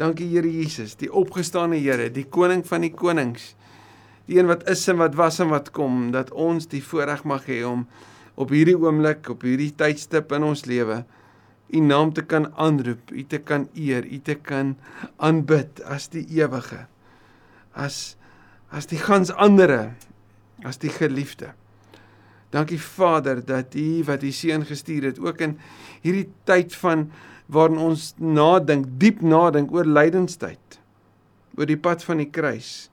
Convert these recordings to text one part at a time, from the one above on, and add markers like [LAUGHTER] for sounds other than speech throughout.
Dankie Here Jesus, die opgestane Here, die koning van die konings. Die een wat is en wat was en wat kom, dat ons die voorreg mag hê om op hierdie oomblik, op hierdie tydstip in ons lewe u naam te kan aanroep, u te kan eer, u te kan aanbid as die ewige. As as die gans andere, as die geliefde. Dankie Vader dat U wat U seun gestuur het ook in hierdie tyd van waarin ons nadink, diep nadink oor lydenstyd, oor die pad van die kruis,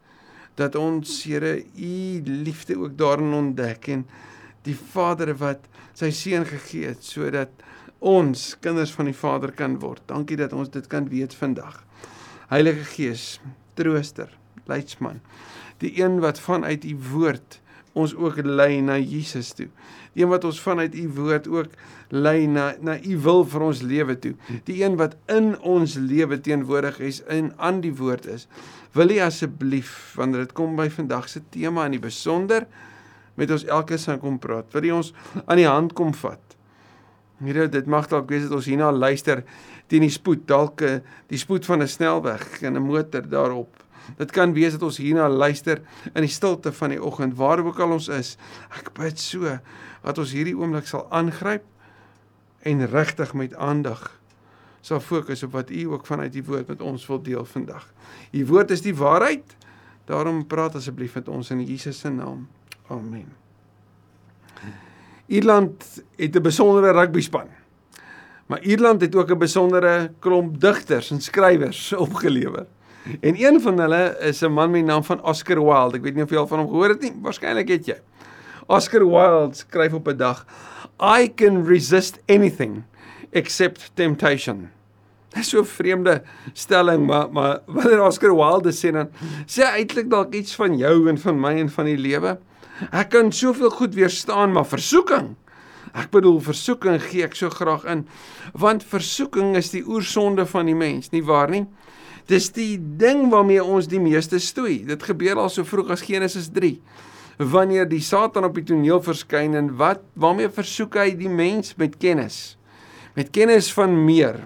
dat ons Here U liefde ook daarin ontdek en die Vader wat sy seun gegee het sodat ons kinders van die Vader kan word. Dankie dat ons dit kan weet vandag. Heilige Gees, trooster, leidsman, die een wat vanuit U woord ons ook lei na Jesus toe. Een wat ons vanuit u woord ook lei na na u wil vir ons lewe toe. Die een wat in ons lewe teenwoordig is en aan die woord is. Wil u asseblief wanneer dit kom by vandag se tema in die besonder met ons elke sou kom praat. Wil u ons aan die hand kom vat? Here, dit mag dalk wees dat ons hierna luister teen die spoed, dalk eh, die spoed van 'n snelweg en 'n motor daarop. Dit kan wees dat ons hierna luister in die stilte van die oggend, waar ook al ons is. Ek bid so dat ons hierdie oomblik sal aangryp en regtig met aandag sal fokus op wat U ook vanuit die woord met ons wil deel vandag. U woord is die waarheid. Daarom praat asseblief met ons in Jesus se naam. Amen. Ierland het 'n besondere rugbyspan. Maar Ierland het ook 'n besondere klomp digters en skrywers [LAUGHS] opgelewer. En een van hulle is 'n man met die naam van Oscar Wilde. Ek weet nie of jy al van hom gehoor het nie. Waarskynlik het jy. Oscar Wilde skryf op 'n dag: I can resist anything except temptation. Dit is so 'n vreemde stelling, maar maar wanneer Oscar Wilde sê dan sê hy eintlik dalk iets van jou en van my en van die lewe. Ek kan soveel goed weerstaan, maar versoeking Ek bedoel versoeking gee ek so graag in want versoeking is die oorsonde van die mens, nie waar nie? Dis die ding waarmee ons die meeste stoei. Dit gebeur al so vroeg as Genesis 3. Wanneer die Satan op die toneel verskyn en wat waarmee versoek hy die mens met kennis? Met kennis van meer.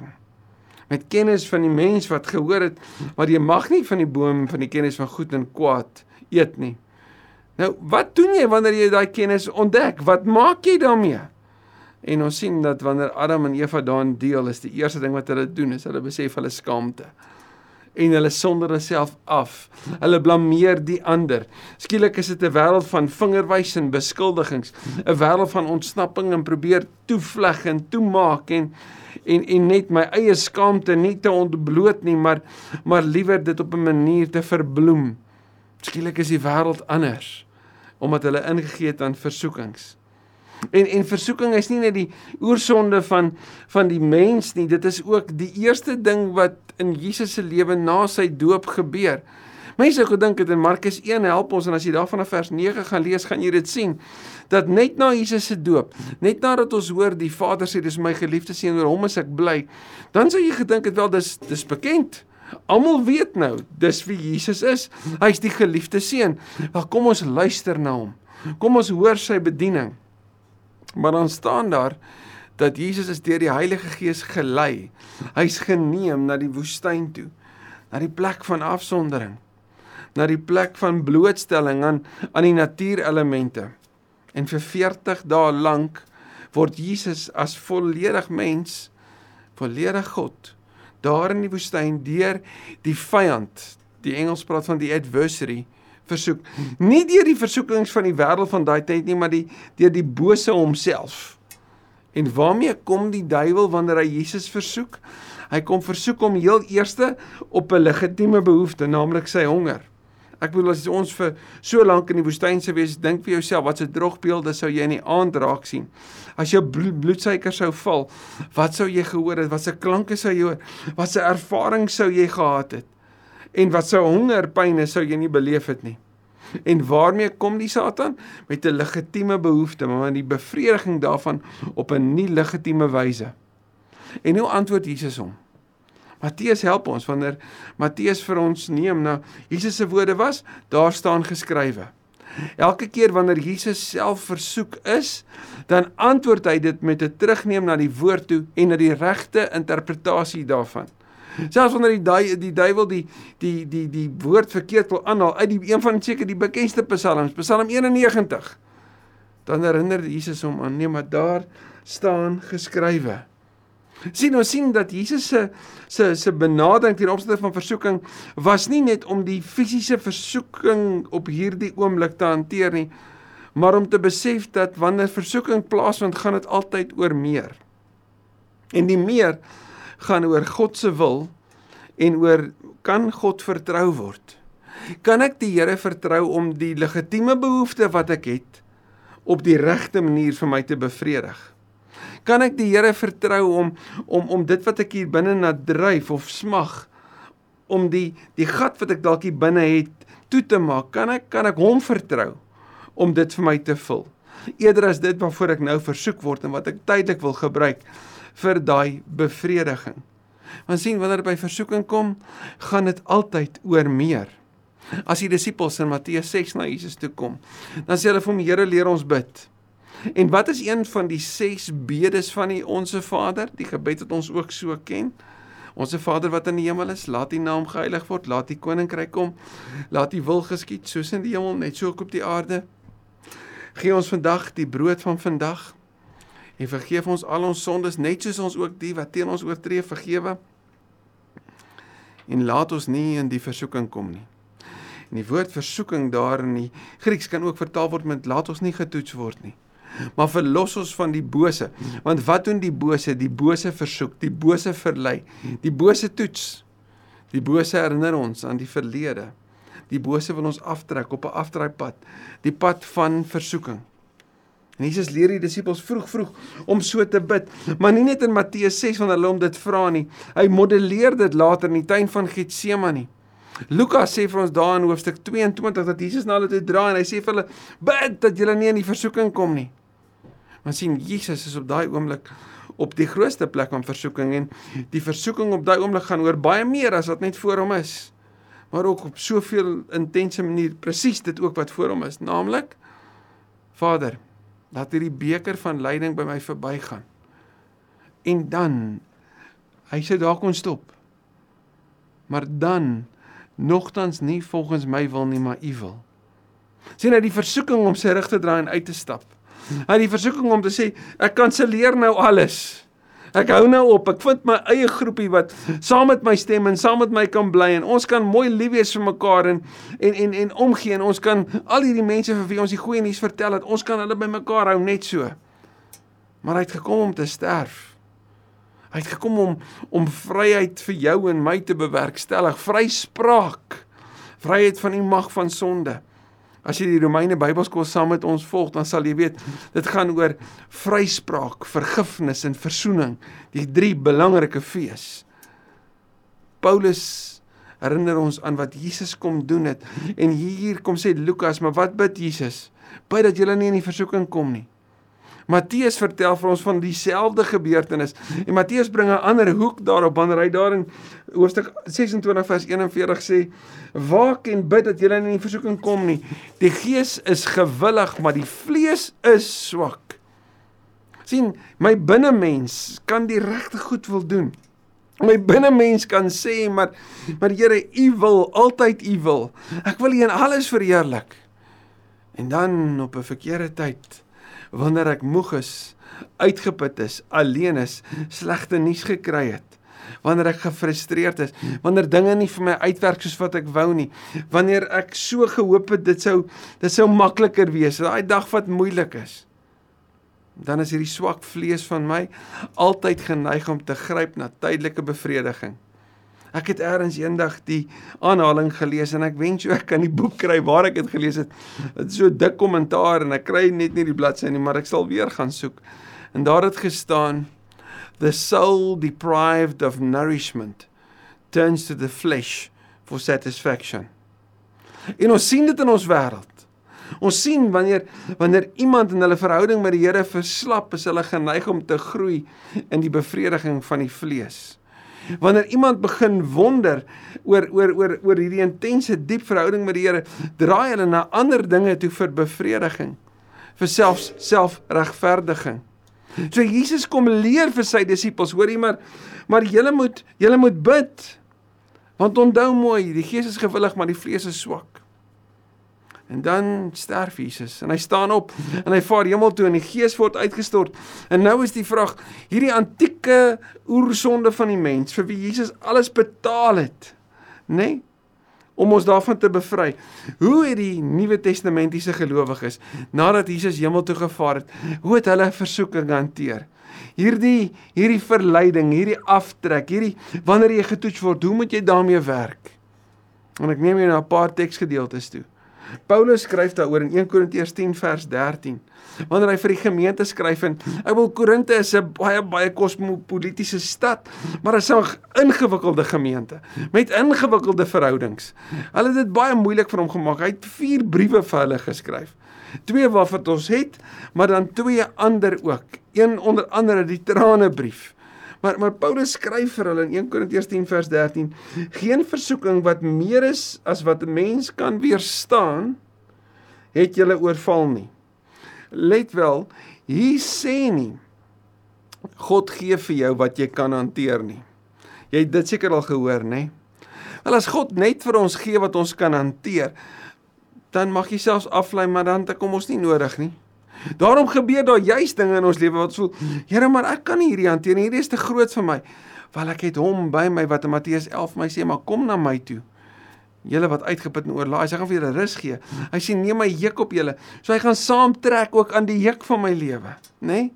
Met kennis van die mens wat gehoor het wat jy mag nie van die boom van die kennis van goed en kwaad eet nie. Nou, wat doen jy wanneer jy daai kennis ontdek? Wat maak jy daarmee? En ons sien dat wanneer Adam en Eva daarin deel, is die eerste ding wat hulle doen is hulle besef hulle skaamte en hulle sonder hulself af. Hulle blameer die ander. Skielik is dit 'n wêreld van vingerwys en beskuldigings, 'n wêreld van ontsnapping en probeer toevleg en toemaak en en en net my eie skaamte nie te ontbloot nie, maar maar liewer dit op 'n manier te verbloem. Skielik is die wêreld anders omdat hulle ingegee het aan versoekings. En en versoeking is nie net die oorsonde van van die mens nie, dit is ook die eerste ding wat in Jesus se lewe na sy doop gebeur. Mense gedink dit in Markus 1 help ons en as jy daarvan af vers 9 gaan lees, gaan jy dit sien dat net na Jesus se doop, net nadat ons hoor die Vader sê dis my geliefde seun oor hom is ek bly, dan sou jy gedink het wel dis dis bekend. Almal weet nou dis wie Jesus is. Hy's die geliefde seun. Wel kom ons luister na hom. Kom ons hoor sy bediening. Maar dan staan daar dat Jesus is deur die Heilige Gees gelei. Hy's geneem na die woestyn toe, na die plek van afsondering, na die plek van blootstelling aan aan die natuurelemente. En vir 40 dae lank word Jesus as volledig mens, volledig God, daar in die woestyn deur die vyand, die Engels praat van die adversary versoek. Nie deur die versoekings van die wêreld van daai tyd nie, maar die deur die bose homself. En waarmee kom die duiwel wanneer hy Jesus versoek? Hy kom versoek hom heel eerste op 'n legitieme behoefte, naamlik sy honger. Ek bedoel as ons vir so lank in die woestyn sou wees, dink vir jouself, wat 'n droogbeelde sou jy in die aand raak sien? As jou bloedsuiker sou val, wat sou jy gehoor het? Wat se klanke sou jy hoor? Wat se ervaring sou jy gehad het? En wat sou hongerpyne sou jy nie beleef het nie. En waarmee kom die Satan met 'n legitieme behoefte, maar die bevrediging daarvan op 'n nie legitieme wyse. En hoe antwoord Jesus hom? Matteus help ons wanneer Matteus vir ons neem na Jesus se woorde was, daar staan geskrywe. Elke keer wanneer Jesus self versoek is, dan antwoord hy dit met 'n terugneem na die woord toe en na die regte interpretasie daarvan. Selfs wanneer die du die duiwel die die die die woord verkeerd wil aanhaal uit die een van seker die bekendste psalms, Psalm 91. Dan herinner Jesus hom aan nee, maar daar staan geskrywe. Sien ons sien dat Jesus se se se benadering ten opsigte van versoeking was nie net om die fisiese versoeking op hierdie oomblik te hanteer nie, maar om te besef dat wanneer versoeking plaasvind, gaan dit altyd oor meer. En die meer gaan oor God se wil en oor kan God vertrou word? Kan ek die Here vertrou om die legitieme behoeftes wat ek het op die regte manier vir my te bevredig? Kan ek die Here vertrou om om om dit wat ek hier binne na dryf of smag om die die gat wat ek dalk hier binne het toe te maak? Kan ek kan ek hom vertrou om dit vir my te vul? Eerder as dit waarvoor ek nou versoek word en wat ek tydelik wil gebruik vir daai bevrediging. Want sien wanneer by versoeking kom, gaan dit altyd oor meer. As die disippels in Matteus 6 na Jesus toe kom, dan sê hulle vir hom: "Here, leer ons bid." En wat is een van die 6 bedes van die Onse Vader, die gebed wat ons ook so ken? Onse Vader wat in die hemel is, laat U naam geheilig word, laat U koninkryk kom, laat U wil geskied soos in die hemel net so ook op die aarde. Gee ons vandag die brood van vandag en vergeef ons al ons sondes net soos ons ook die wat teen ons oortree vergewe. En laat ons nie in die versoeking kom nie. En die woord versoeking daar in die Grieks kan ook vertaal word met laat ons nie getoets word nie. Maar verlos ons van die bose. Want wat doen die bose? Die bose versoek, die bose verlei, die bose toets. Die bose herinner ons aan die verlede. Die bose wil ons aftrek op 'n afdraaipad, die pad van versoeking. En Jesus leer die disippels vroeg vroeg om so te bid, maar nie net in Matteus 6 wanneer hulle hom dit vra nie. Hy modelleer dit later in die tuin van Getsemane. Lukas sê vir ons daar in hoofstuk 22 dat Jesus na hulle toe draai en hy sê vir hulle: "Bid dat julle nie in die versoeking kom nie." Want sien Jesus is op daai oomblik op die grootste plek van versoeking en die versoeking op daai oomblik gaan oor baie meer as wat net voor hom is. Maar ook op soveel intense manier presies dit ook wat voor hom is, naamlik Vader, laat hierdie beker van lyding by my verbygaan. En dan hy sê daar kon stop. Maar dan nogtans nie volgens my wil nie, maar u wil. Sien hy die versoeking om sy rug te draai en uit te stap. Hy die versoeking om te sê ek kanselleer nou alles. Ek hou nou op. Ek vind my eie groepie wat saam met my stem en saam met my kan bly en ons kan mooi lief wees vir mekaar en en en en omgee en ons kan al hierdie mense vir wie ons die goeie nuus vertel dat ons kan hulle by mekaar hou net so. Maar hy het gekom om te sterf. Hy het gekom om om vryheid vir jou en my te bewerkstellig, vryspraak. Vryheid van die mag van sonde. As jy die Romeine Bybelskool saam met ons volg, dan sal jy weet dit gaan oor vryspraak, vergifnis en verzoening, die drie belangrike fees. Paulus herinner ons aan wat Jesus kom doen het en hier kom sê Lukas, maar wat bid Jesus? Bid dat jy nie in die versoeking kom nie. Matteus vertel vir ons van dieselfde gebeurtenis. En Matteus bring 'n ander hoek daarop wanneer hy daar in hoofstuk 26 vers 41 sê: "Waak en bid dat julle nie in versoeking kom nie. Die gees is gewillig, maar die vlees is swak." sien, my binnemens kan die regte goed wil doen. My binnemens kan sê, maar maar Here, U wil altyd U wil. Ek wil U in alles verheerlik. En dan op 'n verkeerde tyd wanneer ek moeg is, uitgeput is, alleen is, slegte nuus gekry het. Wanneer ek gefrustreerd is, wanneer dinge nie vir my uitwerk soos wat ek wou nie, wanneer ek so gehoop het dit sou dit sou makliker wees, daai dag wat moeilik is. Dan is hierdie swak vlees van my altyd geneig om te gryp na tydelike bevrediging. Ek het eers eendag die aanhaling gelees en ek wens jy ek kan die boek kry waar ek dit gelees het. Dit is so dik kommentaar en ek kry net nie die bladsy nie, maar ek sal weer gaan soek. En daar het gestaan the soul deprived of nourishment turns to the flesh for satisfaction. En ons sien dit in ons wêreld. Ons sien wanneer wanneer iemand in hulle verhouding met die Here verslap, is hulle geneig om te groei in die bevrediging van die vlees. Wanneer iemand begin wonder oor oor oor oor hierdie intense diep verhouding met die Here, draai hulle na ander dinge toe vir bevrediging, vir selfs selfregverdiging. So Jesus kom leer vir sy disippels, hoorie maar maar julle moet julle moet bid. Want onthou mooi, die gees is gewillig, maar die vlees is swak. En dan sterf Jesus en hy staan op en hy vaar hemel toe en die gees word uitgestort. En nou is die vraag, hierdie antieke oersonde van die mens vir wie Jesus alles betaal het, nê? Nee? om ons daarvan te bevry. Hoe het die Nuwe Testamentiese gelowiges nadat Jesus hemel toe gevaar het, hoe het hulle versoeking hanteer? Hierdie hierdie verleiding, hierdie aftrek, hierdie wanneer jy getoets word, hoe moet jy daarmee werk? En ek neem jou na 'n paar teksgedeeltes toe. Paulus skryf daaroor in 1 Korintiërs 10 vers 13. Wanneer hy vir die gemeente skryf en ek wil Korinte is 'n baie baie kosmopolitiese stad, maar dit is 'n ingewikkelde gemeente met ingewikkelde verhoudings. Hulle het dit baie moeilik vir hom gemaak. Hy het 4 briewe vir hulle geskryf. Twee waarvan ons het, maar dan twee ander ook. Een onder andere die tranebrief. Maar maar Paulus skryf vir hulle in 1 Korintiërs 10 vers 13: Geen versoeking wat meer is as wat 'n mens kan weerstaan, het julle oorval nie. Let wel, hier sê nie God gee vir jou wat jy kan hanteer nie. Jy het dit seker al gehoor, nê? Wel as God net vir ons gee wat ons kan hanteer, dan mag jy selfs aflei, maar dan het kom ons nie nodig nie. Daarom gebeur daar juist dinge in ons lewe wat voel, Here, maar ek kan nie hierdie hanteer nie. Hierdie is te groot vir my. Wel ek het hom by my wat in Matteus 11 my sê, maar kom na my toe. Julle wat uitgeput en oorlaai, hy gaan vir julle rus gee. Hy sê neem my juk op julle. So hy gaan saamtrek ook aan die juk van my lewe, né? Nee?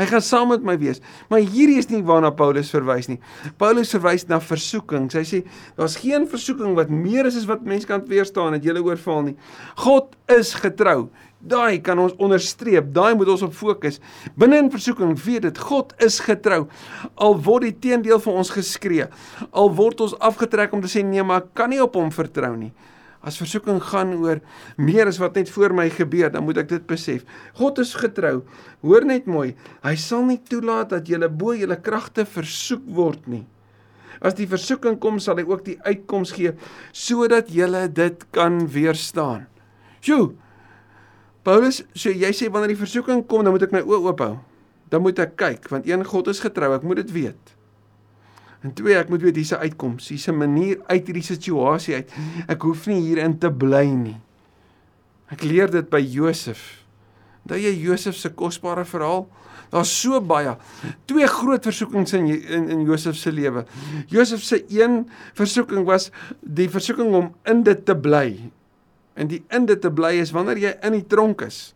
Hy gaan saam met my wees. Maar hierdie is nie waarna Paulus verwys nie. Paulus verwys na versoekings. Hy sê daar's geen versoeking wat meer is as wat mens kan weerstaan dat jy oorval nie. God is getrou. Daai kan ons onderstreep, daai moet ons op fokus. Binne in versoeking weet dit God is getrou. Al word die teendeel vir ons geskree, al word ons afgetrek om te sê nee, maar ek kan nie op hom vertrou nie. As versoeking gaan oor meer as wat net voor my gebeur, dan moet ek dit besef. God is getrou. Hoor net mooi, hy sal nie toelaat dat jy bo jou kragte versoek word nie. As die versoeking kom, sal hy ook die uitkoms gee sodat jy dit kan weerstaan. Sjoe, Paulus, so jy sê wanneer die versoeking kom, dan moet ek my oë oop hou. Dan moet ek kyk, want een God is getrou, ek moet dit weet. En twee, ek moet weet hier's 'n uitkoms, hier's 'n manier uit hierdie situasie uit. Ek hoef nie hierin te bly nie. Ek leer dit by Josef. Daai jy Josef se kosbare verhaal, daar's so baie. Twee groot versoekings in in, in Josef se lewe. Josef se een versoeking was die versoeking om in dit te bly en die in dit te bly is wanneer jy in die tronk is.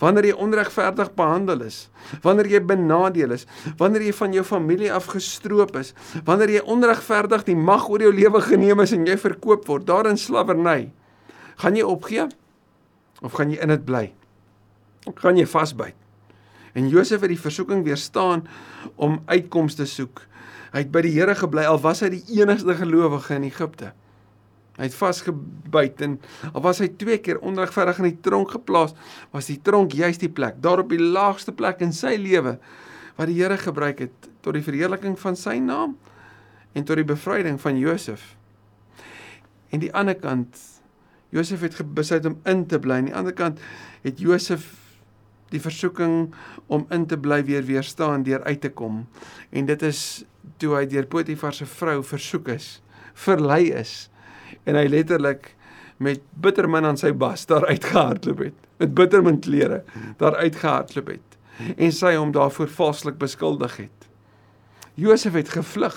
Wanneer jy onregverdig behandel is, wanneer jy benadeel is, wanneer jy van jou familie afgestroop is, wanneer jy onregverdig die mag oor jou lewe geneem is en jy verkoop word, daar in slawerny, gaan jy opgee of gaan jy in dit bly? Gaan jy vasbyt? En Josef het die versoeking weerstaan om uitkomste soek. Hy het by die Here gebly al was hy die enigste gelowige in Egipte. Hy het vasgebyt en al was hy twee keer onregverdig in die tronk geplaas, was die tronk juist die plek, daar op die laagste plek in sy lewe wat die Here gebruik het tot die verheerliking van sy naam en tot die bevryding van Josef. En die ander kant, Josef het besluit om in te bly. Aan die ander kant het Josef die versoeking om in te bly weer weerstaan deur uit te kom. En dit is toe hy deur Potifar se vrou versoek is, verlei is en hy letterlik met bittermin aan sy bas daar uitgehardloop het. Met bittermin klere daar uitgehardloop het en sy hom daarvoor valslik beskuldig het. Josef het gevlug.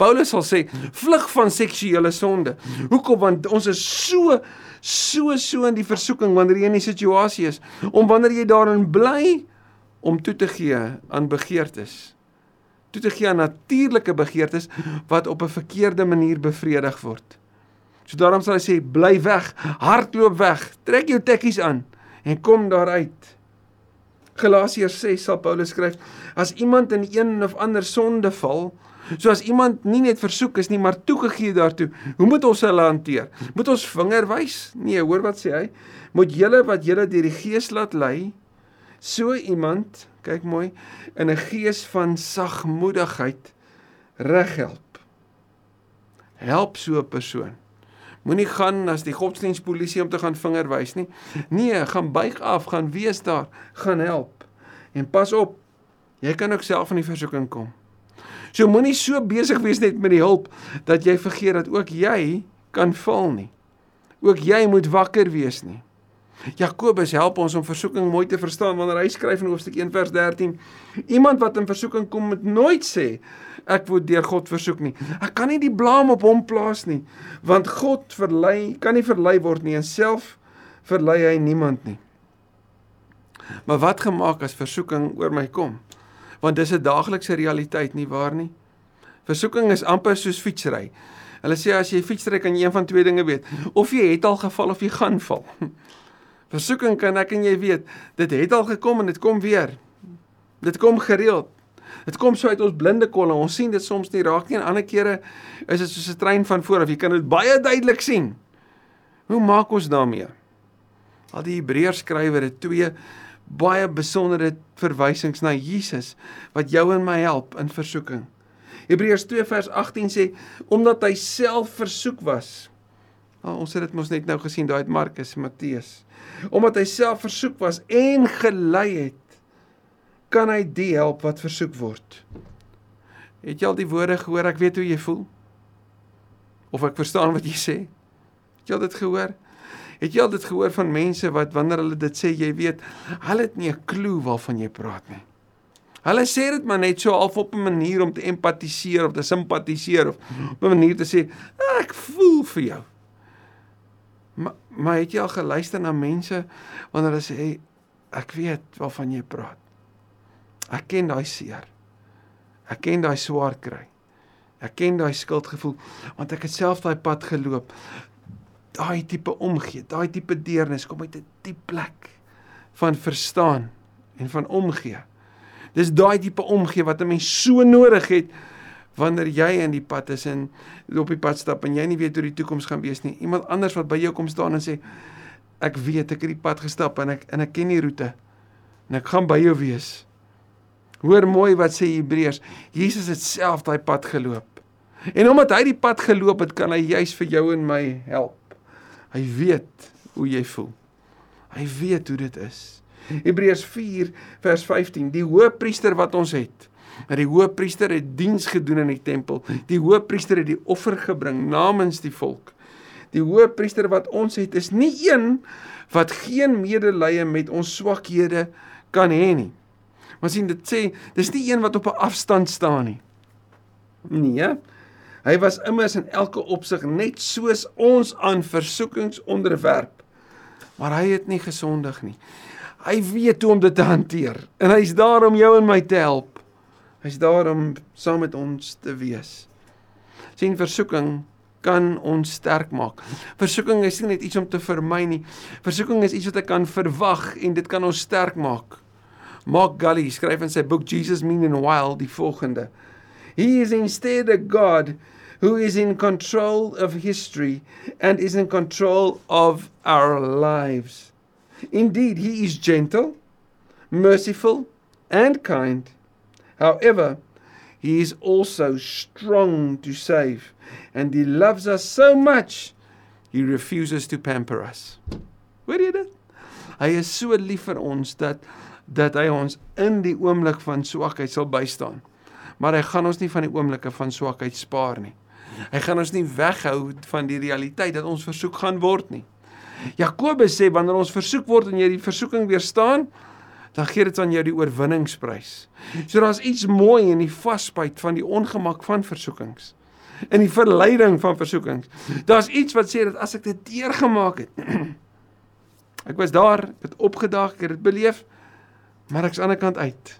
Paulus sal sê vlug van seksuele sonde. Hoekom? Want ons is so so so in die versoeking wanneer jy in 'n situasie is om wanneer jy daarin bly om toe te gee aan begeertes. Toe te gee aan natuurlike begeertes wat op 'n verkeerde manier bevredig word So daarom sal hy sê bly weg, hardloop weg, trek jou tekkies aan en kom daaruit. Galasiërs 6 sal Paulus skryf as iemand in een of ander sonde val, so as iemand nie net versoek is nie, maar toegegee daartoe, hoe moet ons hulle hanteer? Moet ons vinger wys? Nee, hoor wat sê hy? Moet julle wat julle deur die Gees laat lei, so iemand, kyk mooi, in 'n gees van sagmoedigheid reghelp. Help so 'n persoon. Moenie gaan as die godsdienstpolisie om te gaan vinger wys nie. Nee, gaan buig af, gaan wees daar, gaan help. En pas op. Jy kan ook self in die versoeking kom. So moenie so besig wees net met die hulp dat jy vergeet dat ook jy kan val nie. Ook jy moet wakker wees nie. Jakobus help ons om versoeking mooi te verstaan wanneer hy skryf in hoofstuk 1 vers 13. Iemand wat in versoeking kom moet nooit sê ek word deur God versoek nie. Ek kan nie die blame op hom plaas nie, want God verlei kan nie verlei word nie en self verlei hy niemand nie. Maar wat gemaak as versoeking oor my kom? Want dis 'n daaglikse realiteit nie waar nie? Versoeking is amper soos fietsry. Hulle sê as jy fietsry kan jy een van twee dinge weet, of jy het al geval of jy gaan val. [LAUGHS] Versoeking kan ek en jy weet, dit het al gekom en dit kom weer. Dit kom gereeld. Dit kom so uit ons blinde kolle. Ons sien dit soms nie raak nie en ander kere is dit soos 'n trein van voor af. Jy kan dit baie duidelik sien. Hoe maak ons daarmee? Al die Hebreërs skrywer het twee baie besondere verwysings na Jesus wat jou en my help in versoeking. Hebreërs 2 vers 18 sê omdat hy self versoek was. Nou, ons het dit mos net nou gesien daai uit Markus, Matteus. Omdat hy self versoek was en gelei het, kan hy die help wat versoek word. Het jy al die woorde gehoor ek weet hoe jy voel? Of ek verstaan wat jy sê? Het jy al dit gehoor? Het jy al dit gehoor van mense wat wanneer hulle dit sê, jy weet, hulle het nie 'n klou waarvan jy praat nie. Hulle sê dit maar net so half op 'n manier om te empatiseer of te simpatiseer of op 'n manier te sê, ek voel vir jou. Maar maar het jy al geluister na mense wanneer hulle sê ek weet waarvan jy praat. Ek ken daai seer. Ek ken daai swaar kry. Ek ken daai skuldgevoel want ek het self daai pad geloop daai tipe omgee, daai tipe deernis kom uit 'n diep plek van verstaan en van omgee. Dis daai tipe omgee wat 'n mens so nodig het wanneer jy in die pad is en op die pad stap en jy nie weet hoe die toekoms gaan wees nie. Iemand anders wat by jou kom staan en sê ek weet ek het die pad gestap en ek en ek ken die roete en ek gaan by jou wees. Hoor mooi wat sê Hebreërs. Jesus het self daai pad geloop. En omdat hy die pad geloop het, kan hy juis vir jou en my help. Hy weet hoe jy voel. Hy weet hoe dit is. Hebreërs 4 vers 15, die hoëpriester wat ons het. Die hoëpriester het diens gedoen in die tempel. Die hoëpriester het die offer gebring namens die volk. Die hoëpriester wat ons het is nie een wat geen medelee met ons swakhede kan hê nie. Maar sien dit sê, dis nie een wat op 'n afstand staan nie. Nee, Hy was immers in elke opsig net soos ons aan versoekings onderwerp. Maar hy het nie gesondig nie. Hy weet hoe om dit te hanteer en hy's daar om jou en my te help. Hy's daar om saam met ons te wees. Sien versoeking kan ons sterk maak. Versoeking is nie net iets om te vermy nie. Versoeking is iets wat ek kan verwag en dit kan ons sterk maak. Mark Gully skryf in sy boek Jesus Meanwhile die volgende: He is instead a God who is in control of history and is in control of our lives. Indeed, he is gentle, merciful, and kind. However, he is also strong to save, and he loves us so much, he refuses to pamper us. Hoor jy dit? Hy is so lief vir ons dat dat hy ons in die oomblik van swakheid sal bystaan maar hy gaan ons nie van die oomblikke van swakheid spaar nie. Hy gaan ons nie weghou van die realiteit dat ons versoek gaan word nie. Jakobus sê wanneer ons versoek word en jy die versoeking weerstaan, dan gee dit aan jou die oorwinningsprys. So daar's iets mooi in die vasbyt van die ongemak van versoekings. In die verleiding van versoekings. Daar's iets wat sê dat as ek dit deurgemaak het, [CLEARS THROAT] ek was daar, ek het opgedag, ek het dit beleef, maar ek's aan die ander kant uit.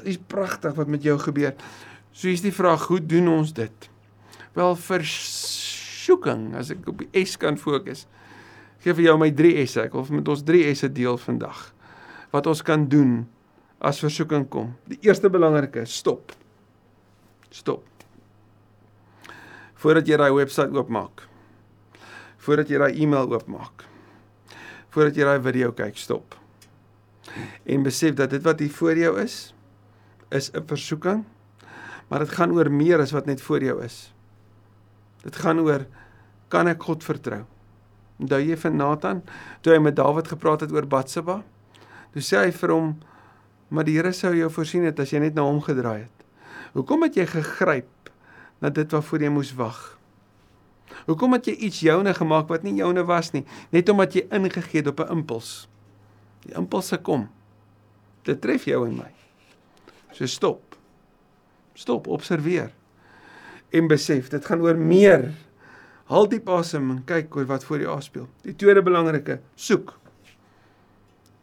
Dit is pragtig wat met jou gebeur. So hier's die vraag, hoe doen ons dit? Wel versoeking, as ek op die S kan fokus. Gee vir jou my 3 S'e. Ek wil met ons 3 S'e deel vandag. Wat ons kan doen as versoeking kom. Die eerste belangrike, stop. Stop. Voordat jy daai webwerf oopmaak. Voordat jy daai e-mail oopmaak. Voordat jy daai video kyk, stop. En besef dat dit wat hier voor jou is, is 'n versoeking, maar dit gaan oor meer as wat net voor jou is. Dit gaan oor kan ek God vertrou? Onthou jy van Nathan toe hy met Dawid gepraat het oor Batsheba? Toe sê hy vir hom Maar die Here sou jou voorsien het as jy net na hom gedraai het. Hoekom het jy gegryp na dit waarvoor jy moes wag? Hoekom het jy iets joune gemaak wat nie joune was nie, net omdat jy ingegee het op 'n impuls? Die impulse kom. Dit tref jou en my. So stop. Stop, observeer. En besef, dit gaan oor meer. Haal diep asem en kyk oor wat voor jou afspeel. Die tweede belangrike, soek.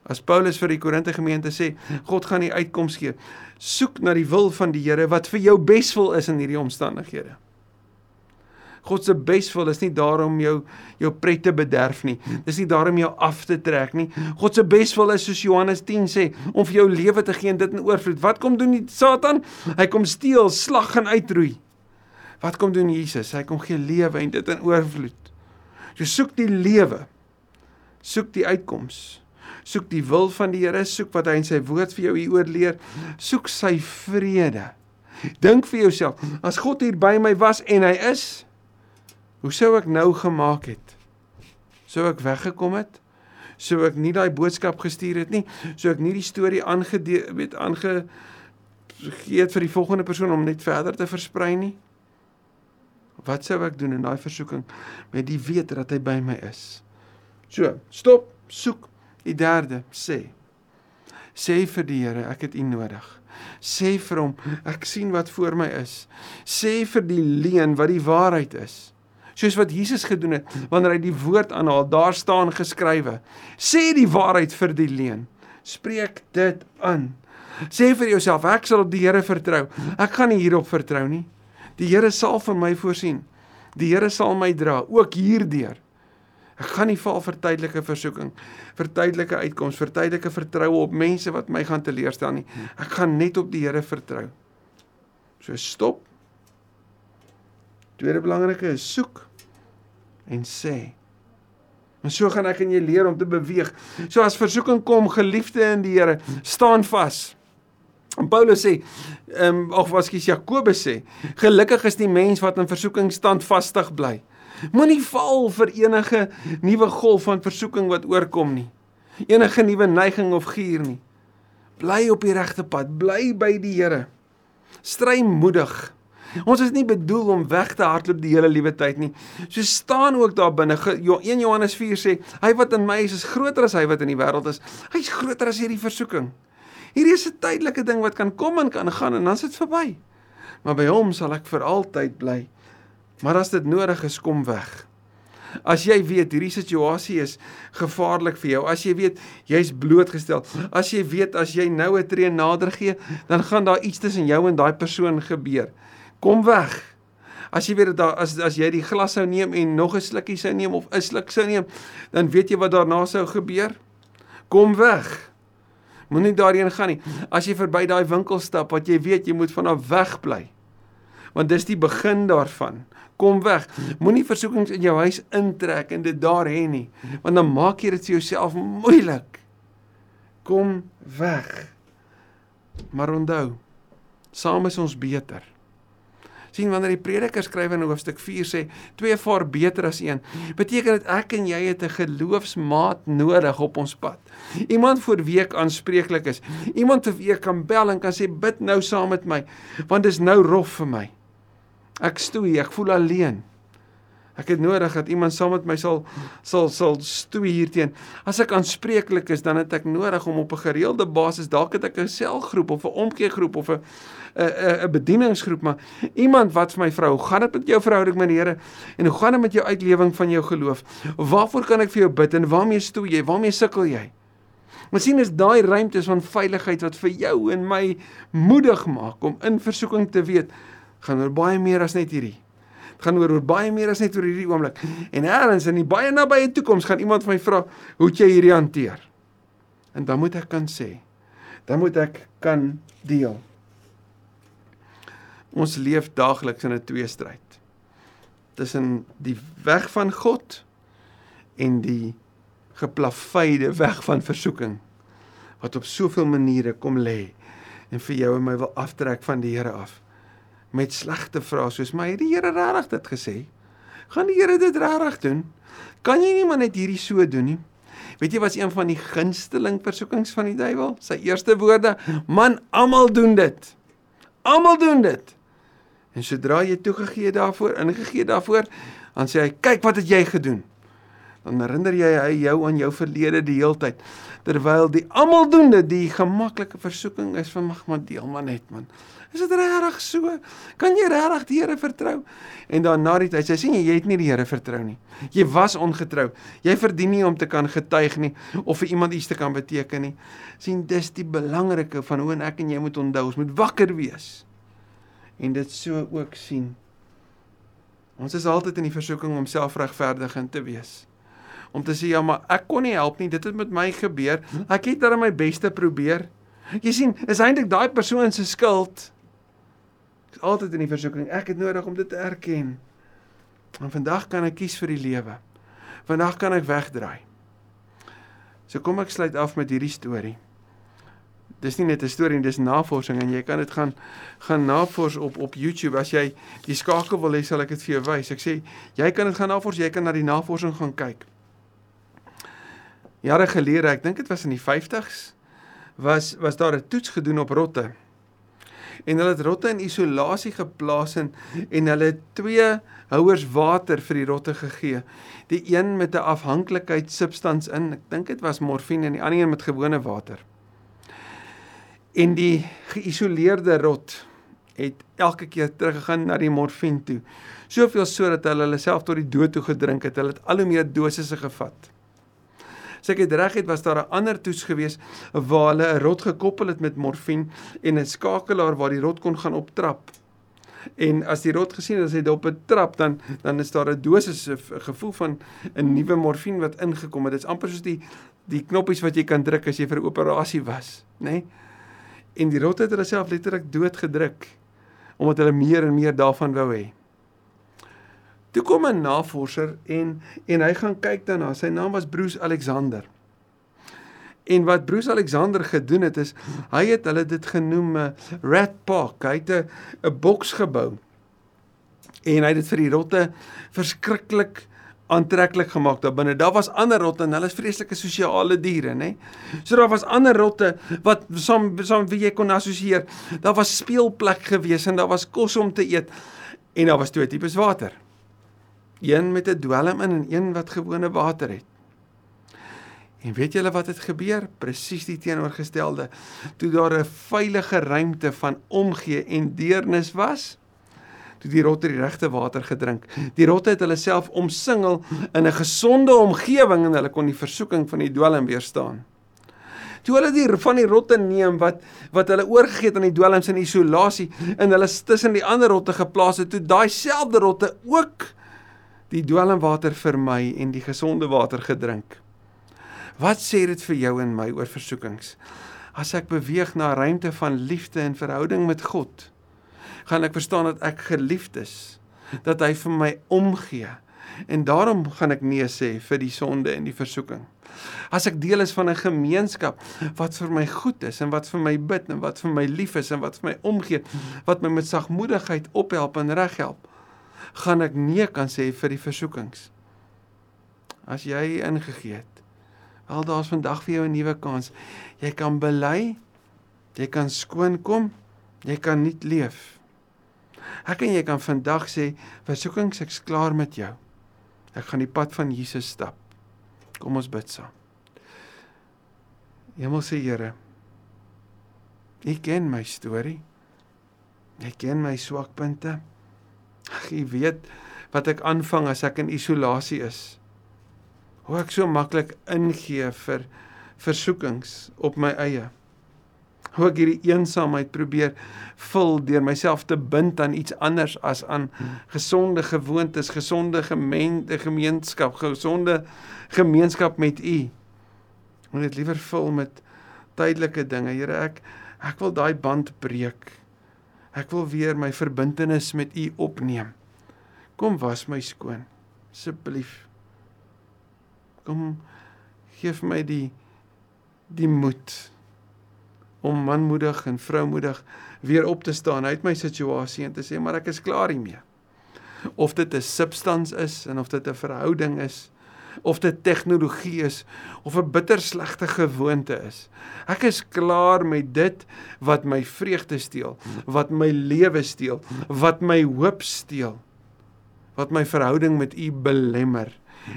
As Paulus vir die Korinte gemeente sê, God gaan die uitkoms gee. Soek na die wil van die Here wat vir jou beswil is in hierdie omstandighede. God se beswil is nie daarom jou jou pret te bederf nie. Dis nie daarom jou af te trek nie. God se beswil is soos Johannes 10 sê, om vir jou lewe te gee en dit in oorvloed. Wat kom doen die Satan? Hy kom steel, slag en uitroei. Wat kom doen Jesus? Hy kom gee lewe en dit in oorvloed. Jy so soek die lewe. Soek die uitkoms soek die wil van die Here, soek wat hy in sy woord vir jou hieroor leer, soek sy vrede. Dink vir jouself, as God hier by my was en hy is, hoe sou ek nou gemaak het? Sou ek weggekom het? Sou ek nie daai boodskap gestuur het nie? Sou ek nie die storie aangedee weet aange gee het vir die volgende persoon om net verder te versprei nie? Wat sou ek doen in daai versoeking met die weet dat hy by my is? So, stop, soek Die derde sê sê vir die Here ek het U nodig. Sê vir hom ek sien wat voor my is. Sê vir die leuen wat die waarheid is. Soos wat Jesus gedoen het wanneer hy die woord aanhaal, daar staan geskrywe. Sê die waarheid vir die leuen. Spreek dit aan. Sê vir jouself ek sal op die Here vertrou. Ek gaan nie hierop vertrou nie. Die Here sal vir my voorsien. Die Here sal my dra ook hierdeur. Ek gaan nie val vir tydelike versoeking, vir tydelike uitkoms, vir tydelike vertroue op mense wat my gaan teleurstel nie. Ek gaan net op die Here vertrou. So stop. Tweede belangrike is soek en sê. En so gaan ek en jy leer om te beweeg. So as versoeking kom, geliefde in die Here, staan vas. En Paulus sê, ehm um, of wat skies Jakobus sê, gelukkig is die mens wat in versoeking standvastig bly. Moenie val vir enige nuwe golf van versoeking wat oorkom nie. Enige nuwe neiging of gier nie. Bly op die regte pad, bly by die Here. Stry moedig. Ons is nie bedoel om weg te hardloop die hele liewe tyd nie. So staan ook daar binne 1 Johannes 4 sê, hy wat in my is, is groter as hy wat in die wêreld is. Hy's groter as hierdie versoeking. Hierdie is 'n tydelike ding wat kan kom en kan gaan en dan is dit verby. Maar by hom sal ek vir altyd bly. Maar as dit nodig is, kom weg. As jy weet hierdie situasie is gevaarlik vir jou, as jy weet jy's blootgestel, as jy weet as jy nou 'n tree nader gee, dan gaan daar iets tussen jou en daai persoon gebeur. Kom weg. As jy weet dat daar as as jy die glas sou neem en nog 'n slukkie sou neem of 'n sluk sou neem, dan weet jy wat daarna sou gebeur. Kom weg. Moenie daarheen gaan nie. As jy verby daai winkel stap wat jy weet jy moet vanaf weg bly. Want dis die begin daarvan. Kom weg. Moenie versoekings in jou huis intrek en dit daar hê nie, want dan maak jy dit vir jouself moeilik. Kom weg. Maar onthou, saam is ons beter. Sien wanneer die prediker skryf in hoofstuk 4 sê twee vaar beter as een, beteken dit ek en jy het 'n geloofsmaat nodig op ons pad. Iemand voor wie ek aanspreeklik is. Iemand te wie ek kan bel en kan sê bid nou saam met my, want dit is nou rof vir my. Ek stoei, ek voel alleen. Ek het nodig dat iemand saam met my sal sal sal stoei hierteen. As ek aanspreeklik is, dan het ek nodig om op 'n gereelde basis dalk het ek 'n selgroep of 'n omkeergroep of 'n 'n 'n bedieningsgroep, maar iemand wat vir my vrou, hoe gaan dit met jou verhouding met die Here en hoe gaan dit met jou uitlewing van jou geloof? Waarvoor kan ek vir jou bid en waarmee stoei jy? Waarmee sukkel jy? Miskien is daai ruimtes van veiligheid wat vir jou en my moedig maak om in versoeking te weet gaan oor baie meer as net hierdie. Dit gaan oor oor baie meer as net oor hierdie oomblik. En eers in die baie nabye toekoms gaan iemand my vra, "Hoe het jy hierdie hanteer?" En dan moet ek kan sê, dan moet ek kan deel. Ons leef daagliks in 'n tweestryd. Tussen die weg van God en die geplaveide weg van versoeking wat op soveel maniere kom lê en vir jou en my wil aftrek van die Here af met slegte vrae soos maar het die Here regtig dit gesê? Gaan die Here dit regtig doen? Kan jy nie maar net hierdie so doen nie? Weet jy wat is een van die gunsteling versoekings van die duiwel? Sy eerste woorde: "Man, almal doen dit. Almal doen dit." En sodra jy toegegee daarvoor, ingegee daarvoor, dan sê hy: "Kyk wat het jy gedoen." Dan herinner jy hy jou aan jou verlede die heeltyd. Terwyl die almal doen dit, die gemaklike versoeking is van mag maar deel maar net man. Is dit regtig so? Kan jy regtig die Here vertrou? En dan na die tyd, sy sê jy het nie die Here vertrou nie. Jy was ongetrou. Jy verdien nie om te kan getuig nie of vir iemand iets te kan beteken nie. sien dis die belangrike van hoe en ek en jy moet onthou, ons moet wakker wees. En dit so ook sien. Ons is altyd in die versoeking om selfregverdigend te wees. Om te sê ja, maar ek kon nie help nie. Dit het met my gebeur. Ek het dan my beste probeer. Jy sien, is eintlik daai persoon se skuld is altyd in die versoeking. Ek het nodig om dit te erken. En vandag kan ek kies vir die lewe. Vandag kan ek wegdraai. So kom ek sluit af met hierdie storie. Dis nie net 'n storie dis navorsing en jy kan dit gaan gaan navors op op YouTube as jy die skakel wil hê sal ek dit vir jou wys. Ek sê jy kan dit gaan navors, jy kan na die navorsing gaan kyk. Jare gelede, ek dink dit was in die 50s, was was daar 'n toets gedoen op rotte en hulle het rotte in isolasie geplaas en en hulle twee houers water vir die rotte gegee. Die een met 'n afhanklikheidssubstans in, ek dink dit was morfine en die ander een met gewone water. En die geïsoleerde rot het elke keer teruggegaan na die morfine toe. Soveel sodat hulle hulle self tot die dood toe gedrink het. Hulle het al hoe meer dosisse gevat. As ek dit reg het, was daar 'n ander toets gewees waar hulle 'n rot gekoppel het met morfine en 'n skakelaar waar die rot kon gaan optrap. En as die rot gesien het as hy op 'n trap dan dan is daar 'n dosis 'n gevoel van 'n nuwe morfine wat ingekom het. Dit is amper soos die die knoppies wat jy kan druk as jy vir 'n operasie was, nê? Nee? En die rot het hulle self letterlik doodgedruk omdat hulle meer en meer daarvan wou hê. Toe kom 'n navorser en en hy gaan kyk daarna. Sy naam was Bruce Alexander. En wat Bruce Alexander gedoen het is hy het hulle dit genoem 'n rat park. Hy het 'n 'n boks gebou. En hy het dit vir die rotte verskriklik aantreklik gemaak daar binne. Daar was ander rotte en hulle is vreeslike sosiale diere, nê? So daar was ander rotte wat saam saam wie jy kon assosieer. Daar was speelplek gewees en daar was kos om te eet en daar was twee tipes water een met 'n dwelm in en een wat gewone water het. En weet julle wat het gebeur? Presies die teenoorgestelde. Toe daar 'n veilige ruimte van omgee en deernis was, toe die rotte die regte water gedrink. Die rotte het hulle self omsingel in 'n gesonde omgewing en hulle kon die versoeking van die dwelm weerstaan. Toe hulle die van die rotte neem wat wat hulle oorgegee het aan die dwelms in isolasie en hulle tussen die ander rotte geplaas het, toe daai selfde rotte ook die dwelmwater vermy en die gesonde water gedrink. Wat sê dit vir jou en my oor versoekings? As ek beweeg na 'n ruimte van liefde en verhouding met God, gaan ek verstaan dat ek geliefd is, dat hy vir my omgee en daarom gaan ek nee sê vir die sonde en die versoeking. As ek deel is van 'n gemeenskap wat vir my goed is en wat vir my bid en wat vir my lief is en wat vir my omgee, wat my met sagmoedigheid ophelp en reghelp, gaan ek nee kan sê vir die versoekings. As jy ingegee het. Wel daar's vandag vir jou 'n nuwe kans. Jy kan bely. Jy kan skoon kom. Jy kan nuut leef. Ek en jy kan vandag sê versoekings ek's klaar met jou. Ek gaan die pad van Jesus stap. Kom ons bid saam. Hemelse Here. U ken my storie. Jy ken my swakpunte. Ag, jy weet wat ek aanvang as ek in isolasie is. Hoe ek so maklik ingee vir versoekings op my eie. Hoe ek hierdie eensaamheid probeer vul deur myself te bind aan iets anders as aan gesonde gewoontes, gesonde gemeente, gemeenskap, gesonde gemeenskap met U. Moet dit liewer vul met tydelike dinge. Here, ek ek wil daai band breek. Ek wil weer my verbintenis met U opneem. Kom was my skoon, asseblief. Kom gee vir my die die moed om manmoedig en vroumoedig weer op te staan uit my situasie en te sê maar ek is klaar hiermee. Of dit 'n substans is en of dit 'n verhouding is of dit tegnologie is of 'n bitterslegte gewoonte is. Ek is klaar met dit wat my vreugde steel, wat my lewe steel, wat my hoop steel, wat my verhouding met U belemmer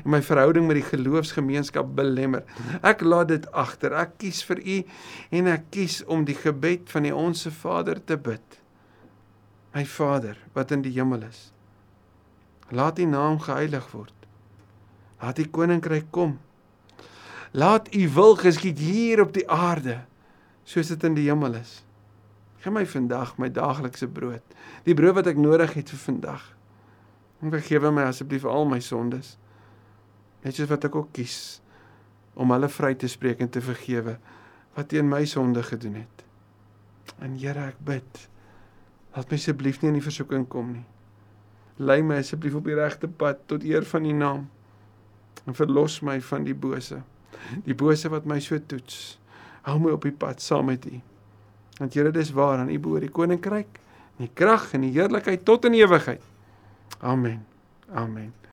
en my verhouding met die geloofsgemeenskap belemmer. Ek laat dit agter. Ek kies vir U en ek kies om die gebed van die Onse Vader te bid. My Vader wat in die hemel is. Laat U naam geheilig word. Laat U koninkryk kom. Laat U wil geskied hier op die aarde soos dit in die hemel is. Gee my vandag my daaglikse brood, die brood wat ek nodig het vir vandag. En vergewe my asseblief al my sondes. Net soos wat ek ook kies om hulle vry te spreek en te vergewe wat teen my sonde gedoen het. En Here, ek bid laat my asseblief nie in die versoeking kom nie. Lei my asseblief op die regte pad tot eer van U naam en verlos my van die bose. Die bose wat my so toets. Hou my op die pad saam met U. Want Here, dis waar aan U behoort die koninkryk, die krag en die heerlikheid tot in ewigheid. Amen. Amen.